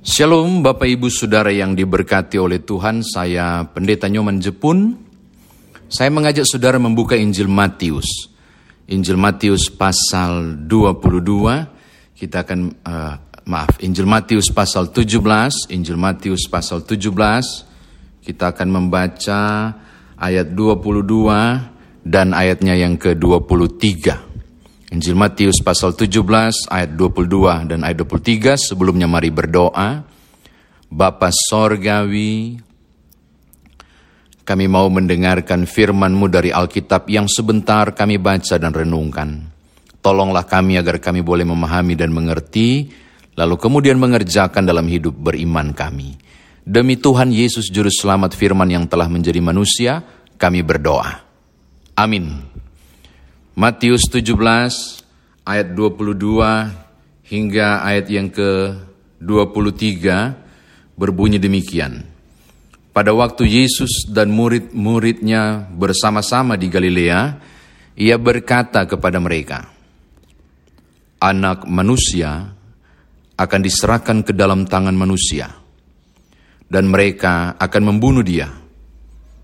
Shalom Bapak Ibu Saudara yang diberkati oleh Tuhan, saya Pendeta Nyoman Jepun. Saya mengajak saudara membuka Injil Matius. Injil Matius pasal 22, kita akan, uh, maaf, Injil Matius pasal 17, Injil Matius pasal 17, kita akan membaca ayat 22 dan ayatnya yang ke-23. Injil Matius pasal 17 ayat 22 dan ayat 23 sebelumnya mari berdoa. Bapa Sorgawi, kami mau mendengarkan firman-Mu dari Alkitab yang sebentar kami baca dan renungkan. Tolonglah kami agar kami boleh memahami dan mengerti, lalu kemudian mengerjakan dalam hidup beriman kami. Demi Tuhan Yesus Juru Selamat firman yang telah menjadi manusia, kami berdoa. Amin. Matius 17 ayat 22 hingga ayat yang ke-23 berbunyi demikian. Pada waktu Yesus dan murid-muridnya bersama-sama di Galilea, ia berkata kepada mereka, Anak manusia akan diserahkan ke dalam tangan manusia, dan mereka akan membunuh dia,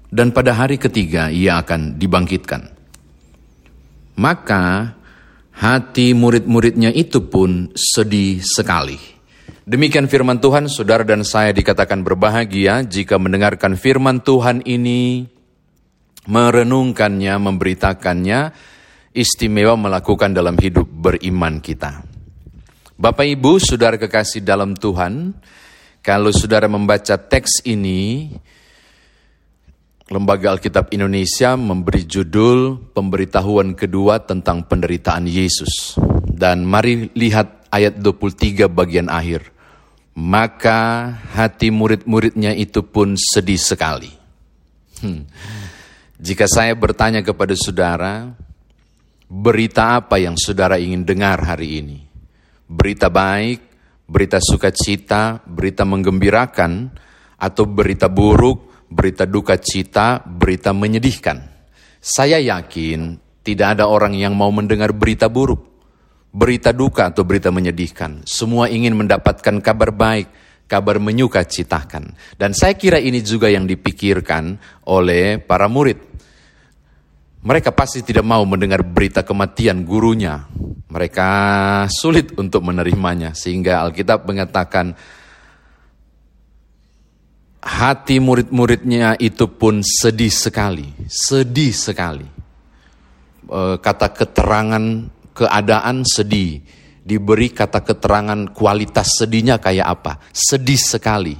dan pada hari ketiga ia akan dibangkitkan. Maka hati murid-muridnya itu pun sedih sekali. Demikian firman Tuhan, saudara dan saya dikatakan berbahagia jika mendengarkan firman Tuhan ini, merenungkannya, memberitakannya, istimewa melakukan dalam hidup beriman kita. Bapak Ibu, saudara kekasih dalam Tuhan, kalau saudara membaca teks ini, Lembaga Alkitab Indonesia memberi judul pemberitahuan kedua tentang penderitaan Yesus. Dan mari lihat ayat 23 bagian akhir. Maka hati murid-muridnya itu pun sedih sekali. Hmm. Jika saya bertanya kepada saudara, berita apa yang saudara ingin dengar hari ini? Berita baik, berita sukacita, berita menggembirakan, atau berita buruk, berita duka cita, berita menyedihkan. Saya yakin tidak ada orang yang mau mendengar berita buruk, berita duka atau berita menyedihkan. Semua ingin mendapatkan kabar baik, kabar menyuka citakan. Dan saya kira ini juga yang dipikirkan oleh para murid. Mereka pasti tidak mau mendengar berita kematian gurunya. Mereka sulit untuk menerimanya. Sehingga Alkitab mengatakan, hati murid-muridnya itu pun sedih sekali, sedih sekali. E, kata keterangan keadaan sedih, diberi kata keterangan kualitas sedihnya kayak apa? Sedih sekali.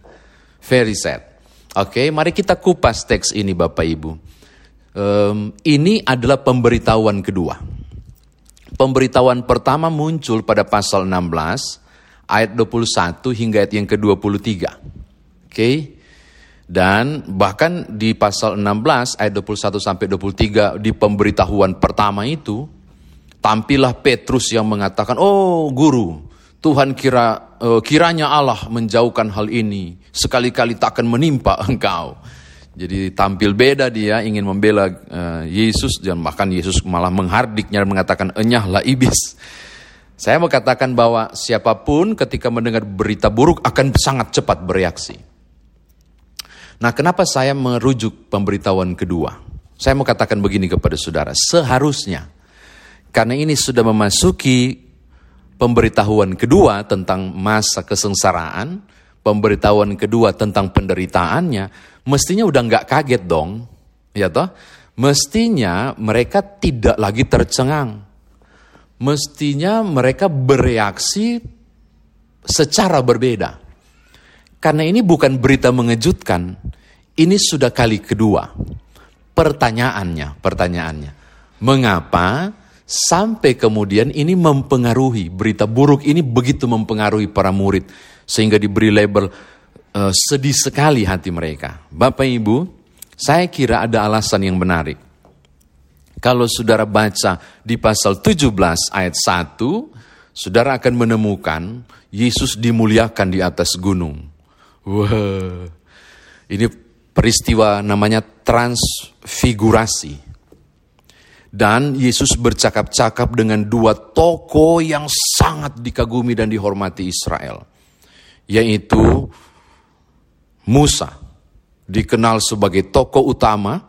Very sad. Oke, okay, mari kita kupas teks ini Bapak Ibu. Um, ini adalah pemberitahuan kedua. Pemberitahuan pertama muncul pada pasal 16 ayat 21 hingga ayat yang ke-23 okay? Dan bahkan di pasal 16 ayat 21 sampai 23 di pemberitahuan pertama itu tampillah Petrus yang mengatakan, "Oh, guru, Tuhan kira uh, kiranya Allah menjauhkan hal ini, sekali-kali tak akan menimpa engkau." Jadi tampil beda dia ingin membela uh, Yesus dan bahkan Yesus malah menghardiknya dan mengatakan enyahlah iblis. Saya mau katakan bahwa siapa pun ketika mendengar berita buruk akan sangat cepat bereaksi. Nah, kenapa saya merujuk pemberitahuan kedua? Saya mau katakan begini kepada saudara, seharusnya karena ini sudah memasuki pemberitahuan kedua tentang masa kesengsaraan, pemberitahuan kedua tentang penderitaannya, mestinya udah nggak kaget dong, ya toh? Mestinya mereka tidak lagi tercengang. Mestinya mereka bereaksi secara berbeda. Karena ini bukan berita mengejutkan, ini sudah kali kedua. Pertanyaannya, pertanyaannya, mengapa sampai kemudian ini mempengaruhi berita buruk ini begitu mempengaruhi para murid sehingga diberi label uh, sedih sekali hati mereka. Bapak Ibu, saya kira ada alasan yang menarik. Kalau saudara baca di pasal 17 ayat 1, saudara akan menemukan Yesus dimuliakan di atas gunung. Wah, ini peristiwa namanya transfigurasi. Dan Yesus bercakap-cakap dengan dua tokoh yang sangat dikagumi dan dihormati Israel. yaitu Musa, dikenal sebagai tokoh utama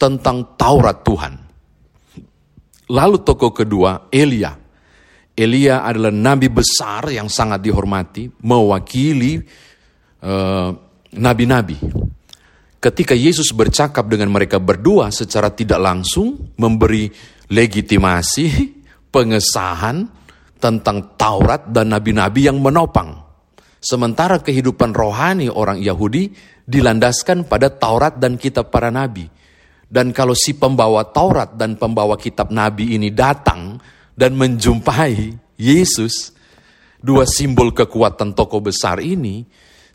tentang Taurat Tuhan. Lalu tokoh kedua, Elia. Elia adalah nabi besar yang sangat dihormati, mewakili uh, nabi-nabi. Ketika Yesus bercakap dengan mereka berdua secara tidak langsung, memberi legitimasi, pengesahan tentang Taurat dan nabi-nabi yang menopang. Sementara kehidupan rohani orang Yahudi dilandaskan pada Taurat dan kitab para nabi. Dan kalau si pembawa Taurat dan pembawa kitab nabi ini datang dan menjumpai Yesus, dua simbol kekuatan tokoh besar ini,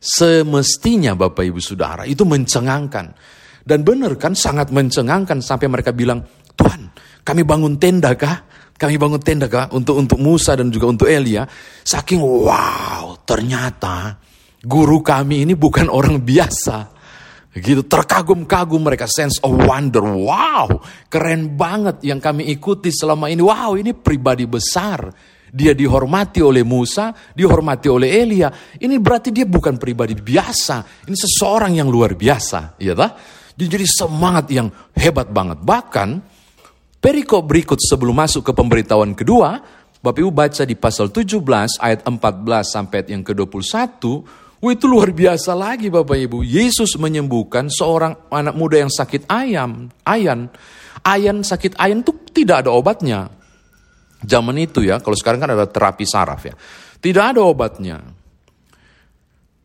semestinya Bapak Ibu Saudara itu mencengangkan. Dan benar kan sangat mencengangkan sampai mereka bilang, Tuhan kami bangun tenda kah? Kami bangun tenda kah untuk untuk Musa dan juga untuk Elia. Saking wow, ternyata guru kami ini bukan orang biasa. Gitu terkagum-kagum mereka sense of wonder. Wow, keren banget yang kami ikuti selama ini. Wow, ini pribadi besar. Dia dihormati oleh Musa, dihormati oleh Elia. Ini berarti dia bukan pribadi biasa. Ini seseorang yang luar biasa, ya tak? Jadi semangat yang hebat banget. Bahkan Perikop berikut sebelum masuk ke pemberitahuan kedua, Bapak Ibu baca di pasal 17 ayat 14 sampai yang ke-21, Wah itu luar biasa lagi Bapak Ibu. Yesus menyembuhkan seorang anak muda yang sakit ayam, ayan. Ayan sakit ayan itu tidak ada obatnya. Zaman itu ya, kalau sekarang kan ada terapi saraf ya. Tidak ada obatnya.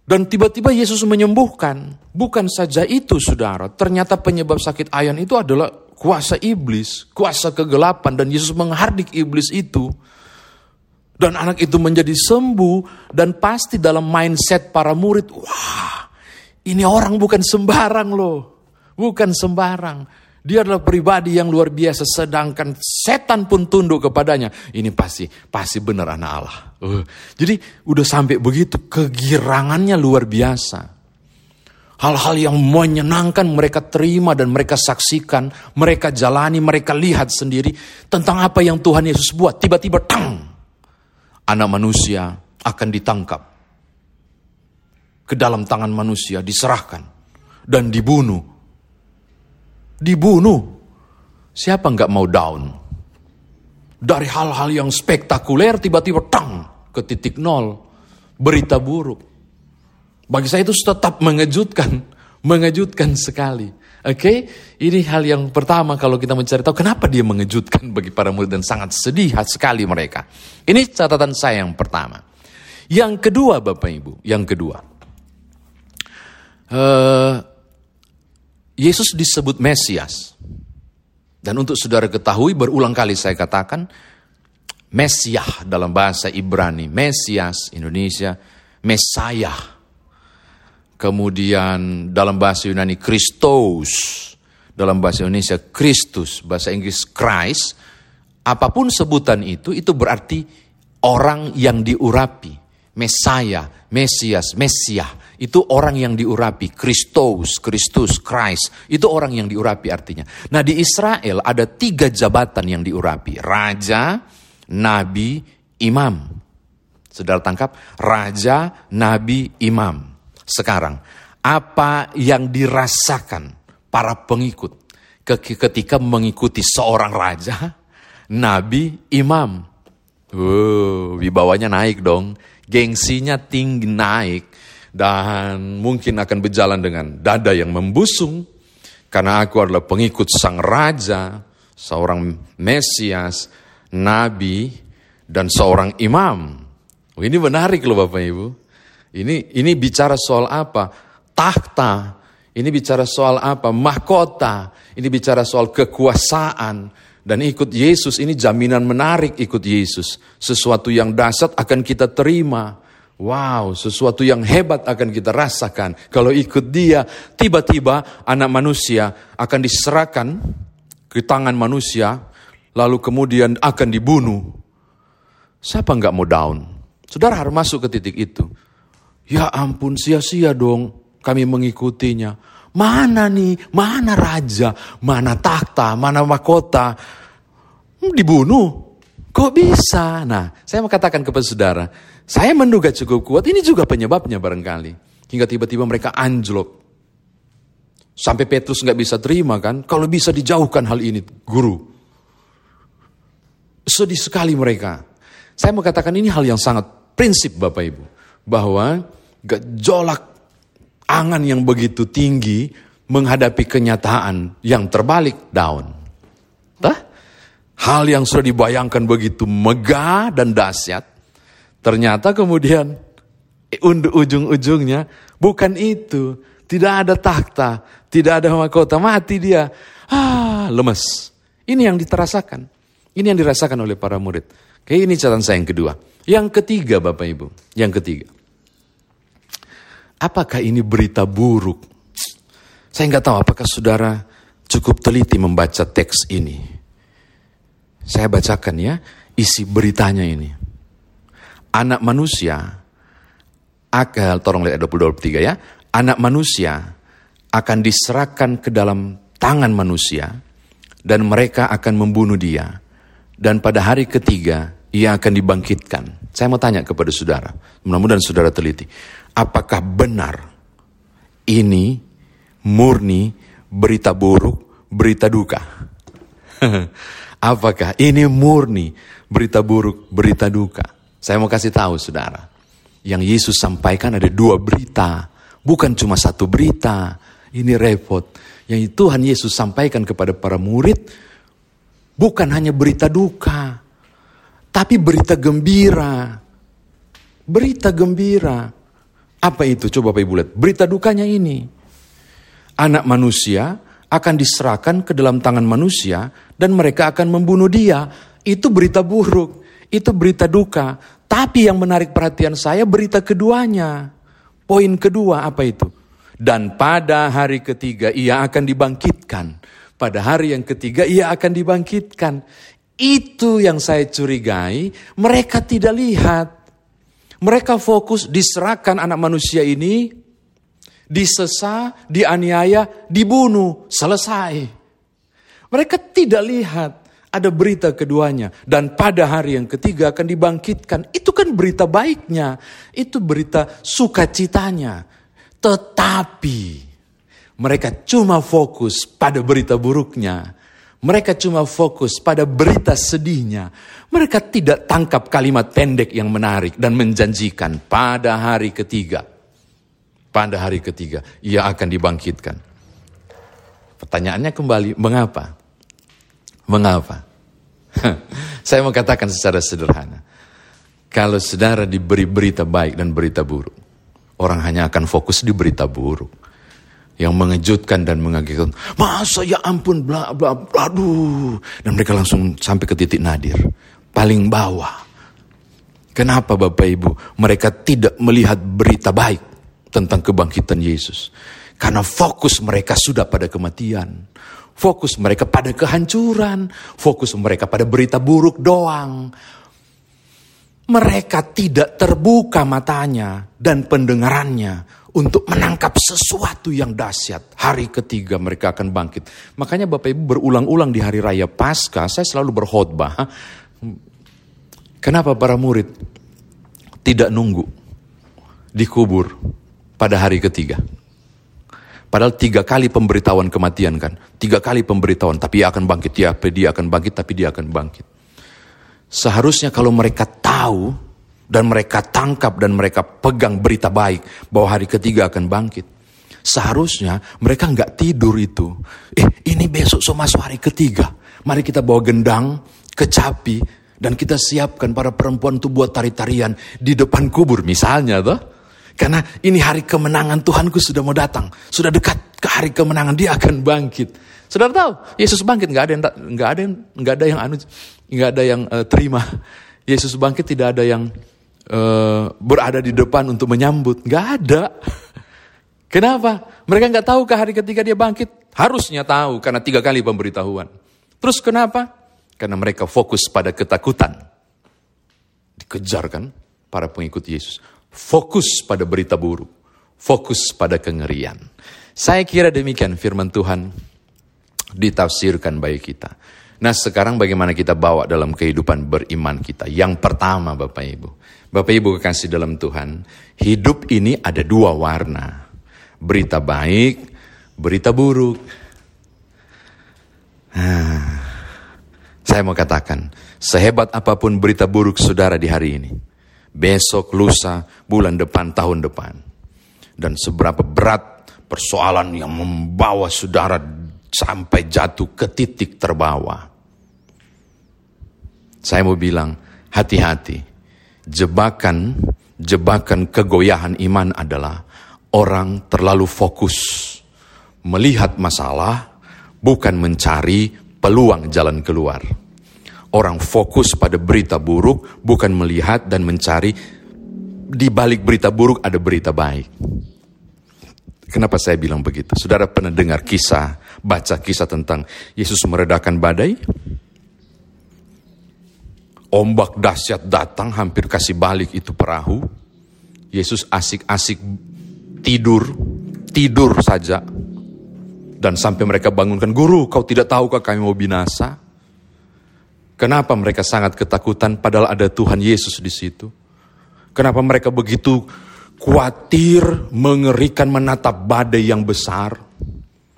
Dan tiba-tiba Yesus menyembuhkan. Bukan saja itu saudara, ternyata penyebab sakit ayan itu adalah kuasa iblis, kuasa kegelapan dan Yesus menghardik iblis itu. Dan anak itu menjadi sembuh dan pasti dalam mindset para murid, wah ini orang bukan sembarang loh, bukan sembarang. Dia adalah pribadi yang luar biasa, sedangkan setan pun tunduk kepadanya. Ini pasti, pasti benar anak Allah. Uh, jadi udah sampai begitu, kegirangannya luar biasa. Hal-hal yang menyenangkan mereka terima dan mereka saksikan, mereka jalani, mereka lihat sendiri tentang apa yang Tuhan Yesus buat. Tiba-tiba tang, anak manusia akan ditangkap ke dalam tangan manusia, diserahkan dan dibunuh. Dibunuh. Siapa nggak mau down? Dari hal-hal yang spektakuler tiba-tiba tang ke titik nol. Berita buruk bagi saya itu tetap mengejutkan, mengejutkan sekali. Oke, okay? ini hal yang pertama kalau kita mencari tahu kenapa dia mengejutkan bagi para murid dan sangat sedih sekali mereka. Ini catatan saya yang pertama. Yang kedua, Bapak Ibu, yang kedua, uh, Yesus disebut Mesias. Dan untuk saudara ketahui, berulang kali saya katakan, Mesiah dalam bahasa Ibrani, Mesias Indonesia, Mesayah Kemudian dalam bahasa Yunani Christos, dalam bahasa Indonesia Kristus, bahasa Inggris Christ. Apa pun sebutan itu, itu berarti orang yang diurapi. Mesaya, Mesias, Mesia. Itu orang yang diurapi. Kristos, Kristus, Christ. Itu orang yang diurapi artinya. Nah di Israel ada tiga jabatan yang diurapi. Raja, Nabi, Imam. Saudara tangkap? Raja, Nabi, Imam sekarang. Apa yang dirasakan para pengikut ketika mengikuti seorang raja, nabi, imam. Uh, wibawanya naik dong, gengsinya tinggi naik dan mungkin akan berjalan dengan dada yang membusung karena aku adalah pengikut sang raja, seorang Mesias, nabi, dan seorang imam. Oh, ini menarik loh Bapak Ibu. Ini ini bicara soal apa? Takhta. Ini bicara soal apa? Mahkota. Ini bicara soal kekuasaan. Dan ikut Yesus ini jaminan menarik ikut Yesus. Sesuatu yang dasar akan kita terima. Wow, sesuatu yang hebat akan kita rasakan. Kalau ikut dia, tiba-tiba anak manusia akan diserahkan ke tangan manusia, lalu kemudian akan dibunuh. Siapa nggak mau down? Saudara harus masuk ke titik itu. Ya ampun sia-sia dong kami mengikutinya. Mana nih, mana raja, mana takhta, mana mahkota. Dibunuh. Kok bisa? Nah, saya mau katakan kepada saudara, saya menduga cukup kuat, ini juga penyebabnya barangkali. Hingga tiba-tiba mereka anjlok. Sampai Petrus nggak bisa terima kan, kalau bisa dijauhkan hal ini, guru. Sedih sekali mereka. Saya mau katakan ini hal yang sangat prinsip Bapak Ibu. Bahwa gejolak angan yang begitu tinggi menghadapi kenyataan yang terbalik. Tah? hal yang sudah dibayangkan begitu megah dan dahsyat, ternyata kemudian ujung-ujungnya bukan itu. Tidak ada takhta, tidak ada mahkota, mati dia. Ah, lemes. Ini yang diterasakan. Ini yang dirasakan oleh para murid. Oke, ini catatan saya yang kedua. Yang ketiga Bapak Ibu, yang ketiga. Apakah ini berita buruk? Saya nggak tahu apakah saudara cukup teliti membaca teks ini. Saya bacakan ya isi beritanya ini. Anak manusia akan tolong lihat 20 23 ya. Anak manusia akan diserahkan ke dalam tangan manusia dan mereka akan membunuh dia. Dan pada hari ketiga ia akan dibangkitkan. Saya mau tanya kepada saudara, mudah-mudahan saudara teliti. Apakah benar ini murni berita buruk, berita duka? Apakah ini murni berita buruk, berita duka? Saya mau kasih tahu saudara. Yang Yesus sampaikan ada dua berita. Bukan cuma satu berita. Ini repot. Yang Tuhan Yesus sampaikan kepada para murid. Bukan hanya berita duka. Tapi berita gembira. Berita gembira. Apa itu? Coba Bapak Ibu lihat. Berita dukanya ini. Anak manusia akan diserahkan ke dalam tangan manusia dan mereka akan membunuh dia. Itu berita buruk, itu berita duka. Tapi yang menarik perhatian saya berita keduanya. Poin kedua apa itu? Dan pada hari ketiga ia akan dibangkitkan. Pada hari yang ketiga ia akan dibangkitkan. Itu yang saya curigai, mereka tidak lihat. Mereka fokus diserahkan anak manusia ini disesa, dianiaya, dibunuh, selesai. Mereka tidak lihat ada berita keduanya dan pada hari yang ketiga akan dibangkitkan. Itu kan berita baiknya, itu berita sukacitanya. Tetapi mereka cuma fokus pada berita buruknya. Mereka cuma fokus pada berita sedihnya. Mereka tidak tangkap kalimat pendek yang menarik dan menjanjikan pada hari ketiga pada hari ketiga ia akan dibangkitkan. Pertanyaannya kembali, mengapa? Mengapa? Saya mau katakan secara sederhana. Kalau saudara diberi berita baik dan berita buruk, orang hanya akan fokus di berita buruk. Yang mengejutkan dan mengagetkan. Masa ya ampun, bla bla bla, aduh. Dan mereka langsung sampai ke titik nadir. Paling bawah. Kenapa Bapak Ibu? Mereka tidak melihat berita baik tentang kebangkitan Yesus. Karena fokus mereka sudah pada kematian. Fokus mereka pada kehancuran. Fokus mereka pada berita buruk doang. Mereka tidak terbuka matanya dan pendengarannya untuk menangkap sesuatu yang dahsyat. Hari ketiga mereka akan bangkit. Makanya Bapak Ibu berulang-ulang di hari raya Paskah, saya selalu berkhotbah. Kenapa para murid tidak nunggu dikubur pada hari ketiga. Padahal tiga kali pemberitahuan kematian kan. Tiga kali pemberitahuan, tapi dia akan bangkit. Ya, dia akan bangkit, tapi dia akan bangkit. Seharusnya kalau mereka tahu, dan mereka tangkap, dan mereka pegang berita baik, bahwa hari ketiga akan bangkit. Seharusnya mereka nggak tidur itu. Eh, ini besok so masuk hari ketiga. Mari kita bawa gendang, kecapi, dan kita siapkan para perempuan itu buat tari-tarian di depan kubur misalnya tuh. Karena ini hari kemenangan Tuhanku sudah mau datang. Sudah dekat ke hari kemenangan dia akan bangkit. Saudara tahu, Yesus bangkit nggak ada yang nggak ada yang nggak ada yang anu nggak ada yang uh, terima. Yesus bangkit tidak ada yang uh, berada di depan untuk menyambut. Nggak ada. Kenapa? Mereka nggak tahu ke hari ketiga dia bangkit. Harusnya tahu karena tiga kali pemberitahuan. Terus kenapa? Karena mereka fokus pada ketakutan. Dikejar kan para pengikut Yesus. Fokus pada berita buruk. Fokus pada kengerian. Saya kira demikian firman Tuhan ditafsirkan bagi kita. Nah sekarang bagaimana kita bawa dalam kehidupan beriman kita? Yang pertama Bapak Ibu. Bapak Ibu kekasih dalam Tuhan. Hidup ini ada dua warna. Berita baik, berita buruk. Nah, saya mau katakan, sehebat apa pun berita buruk saudara di hari ini. Besok, lusa, bulan depan, tahun depan. Dan seberapa berat persoalan yang membawa saudara sampai jatuh ke titik terbawah saya mau bilang, hati-hati. Jebakan, jebakan kegoyahan iman adalah orang terlalu fokus melihat masalah, bukan mencari peluang jalan keluar. Orang fokus pada berita buruk, bukan melihat dan mencari di balik berita buruk ada berita baik. Kenapa saya bilang begitu? Saudara pernah dengar kisah, baca kisah tentang Yesus meredakan badai? Ombak dahsyat datang hampir kasih balik itu perahu. Yesus asik-asik tidur, tidur saja. Dan sampai mereka bangunkan, Guru kau tidak tahukah kami mau binasa? Kenapa mereka sangat ketakutan padahal ada Tuhan Yesus di situ? Kenapa mereka begitu khawatir, mengerikan menatap badai yang besar?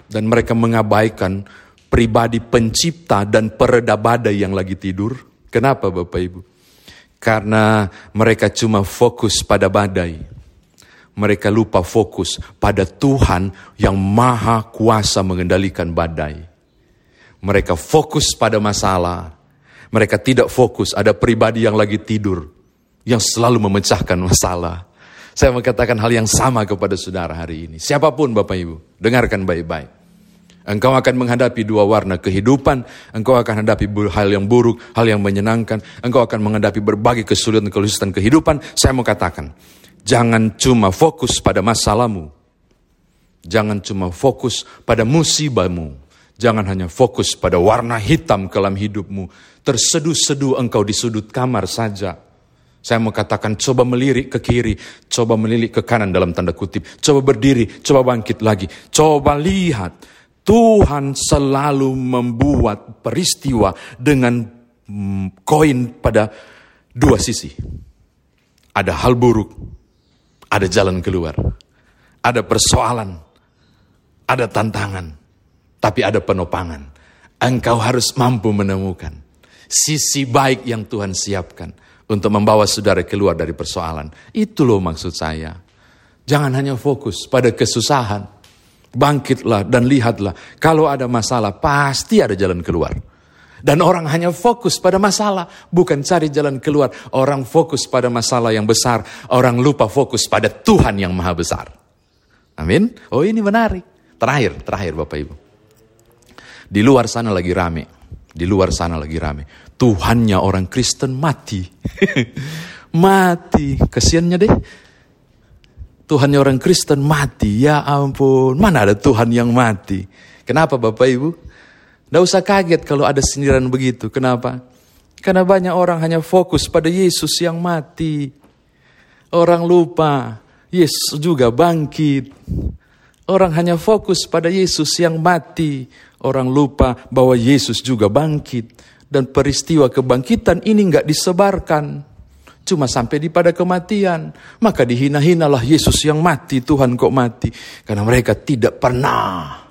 Dan mereka mengabaikan pribadi pencipta dan pereda badai yang lagi tidur? Kenapa Bapak Ibu? Karena mereka cuma fokus pada badai. Mereka lupa fokus pada Tuhan yang maha kuasa mengendalikan badai. Mereka fokus pada masalah. Mereka tidak fokus ada pribadi yang lagi tidur. Yang selalu memecahkan masalah. Saya mengatakan hal yang sama kepada saudara hari ini. Siapa pun Bapak Ibu, dengarkan baik-baik. Engkau akan menghadapi dua warna kehidupan, engkau akan menghadapi hal yang buruk, hal yang menyenangkan, engkau akan menghadapi berbagai kesulitan kesulitan kehidupan. Saya mau katakan, jangan cuma fokus pada masalahmu. Jangan cuma fokus pada musibahmu. Jangan hanya fokus pada warna hitam kelam hidupmu. Terseduh-seduh engkau di sudut kamar saja. Saya mau katakan coba melirik ke kiri, coba melirik ke kanan dalam tanda kutip, coba berdiri, coba bangkit lagi, coba lihat Tuhan selalu membuat peristiwa dengan mm, koin pada dua sisi. Ada hal buruk, ada jalan keluar, ada persoalan, ada tantangan, tapi ada penopangan. Engkau harus mampu menemukan sisi baik yang Tuhan siapkan untuk membawa saudara keluar dari persoalan. Itu loh maksud saya. Jangan hanya fokus pada kesusahan, Bangkitlah dan lihatlah. Kalau ada masalah, pasti ada jalan keluar. Dan orang hanya fokus pada masalah, bukan cari jalan keluar. Orang fokus pada masalah yang besar, orang lupa fokus pada Tuhan yang maha besar. Amin. Oh ini menarik. Terakhir, terakhir Bapak Ibu. Di luar sana lagi rame. Di luar sana lagi rame. Tuhannya orang Kristen mati. mati. Kesiannya deh. Tuhannya orang Kristen mati. Ya ampun, mana ada Tuhan yang mati? Kenapa Bapak Ibu? Tidak usah kaget kalau ada sindiran begitu. Kenapa? Karena banyak orang hanya fokus pada Yesus yang mati. Orang lupa, Yesus juga bangkit. Orang hanya fokus pada Yesus yang mati. Orang lupa bahwa Yesus juga bangkit. Dan peristiwa kebangkitan ini nggak disebarkan. Cuma sampai di pada kematian. Maka dihina-hinalah Yesus yang mati, Tuhan kok mati. Karena mereka tidak pernah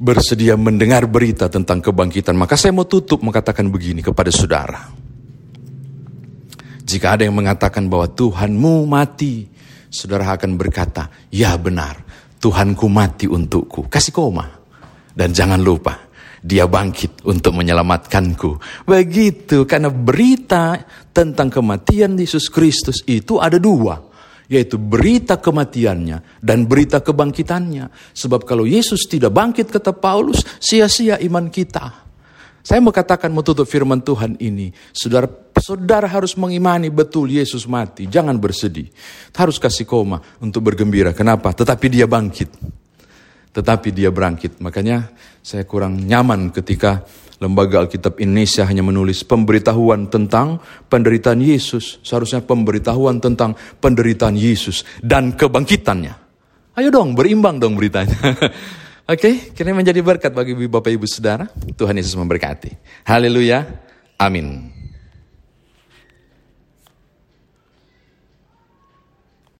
bersedia mendengar berita tentang kebangkitan. Maka saya mau tutup mengatakan begini kepada saudara. Jika ada yang mengatakan bahwa Tuhanmu mati, saudara akan berkata, ya benar, Tuhanku mati untukku. Kasih koma. Dan jangan lupa, dia bangkit untuk menyelamatkanku. Begitu, karena berita tentang kematian Yesus Kristus itu ada dua. Yaitu berita kematiannya dan berita kebangkitannya. Sebab kalau Yesus tidak bangkit kata Paulus, sia-sia iman kita. Saya mau katakan mau tutup firman Tuhan ini. Saudara, saudara harus mengimani betul Yesus mati. Jangan bersedih. Harus kasih koma untuk bergembira. Kenapa? Tetapi dia bangkit tetapi dia berangkit. Makanya saya kurang nyaman ketika Lembaga Alkitab Indonesia hanya menulis pemberitahuan tentang penderitaan Yesus. Seharusnya pemberitahuan tentang penderitaan Yesus dan kebangkitannya. Ayo dong, berimbang dong beritanya. Oke, kini menjadi berkat bagi Bapak Ibu Saudara. Tuhan Yesus memberkati. Haleluya. Amin.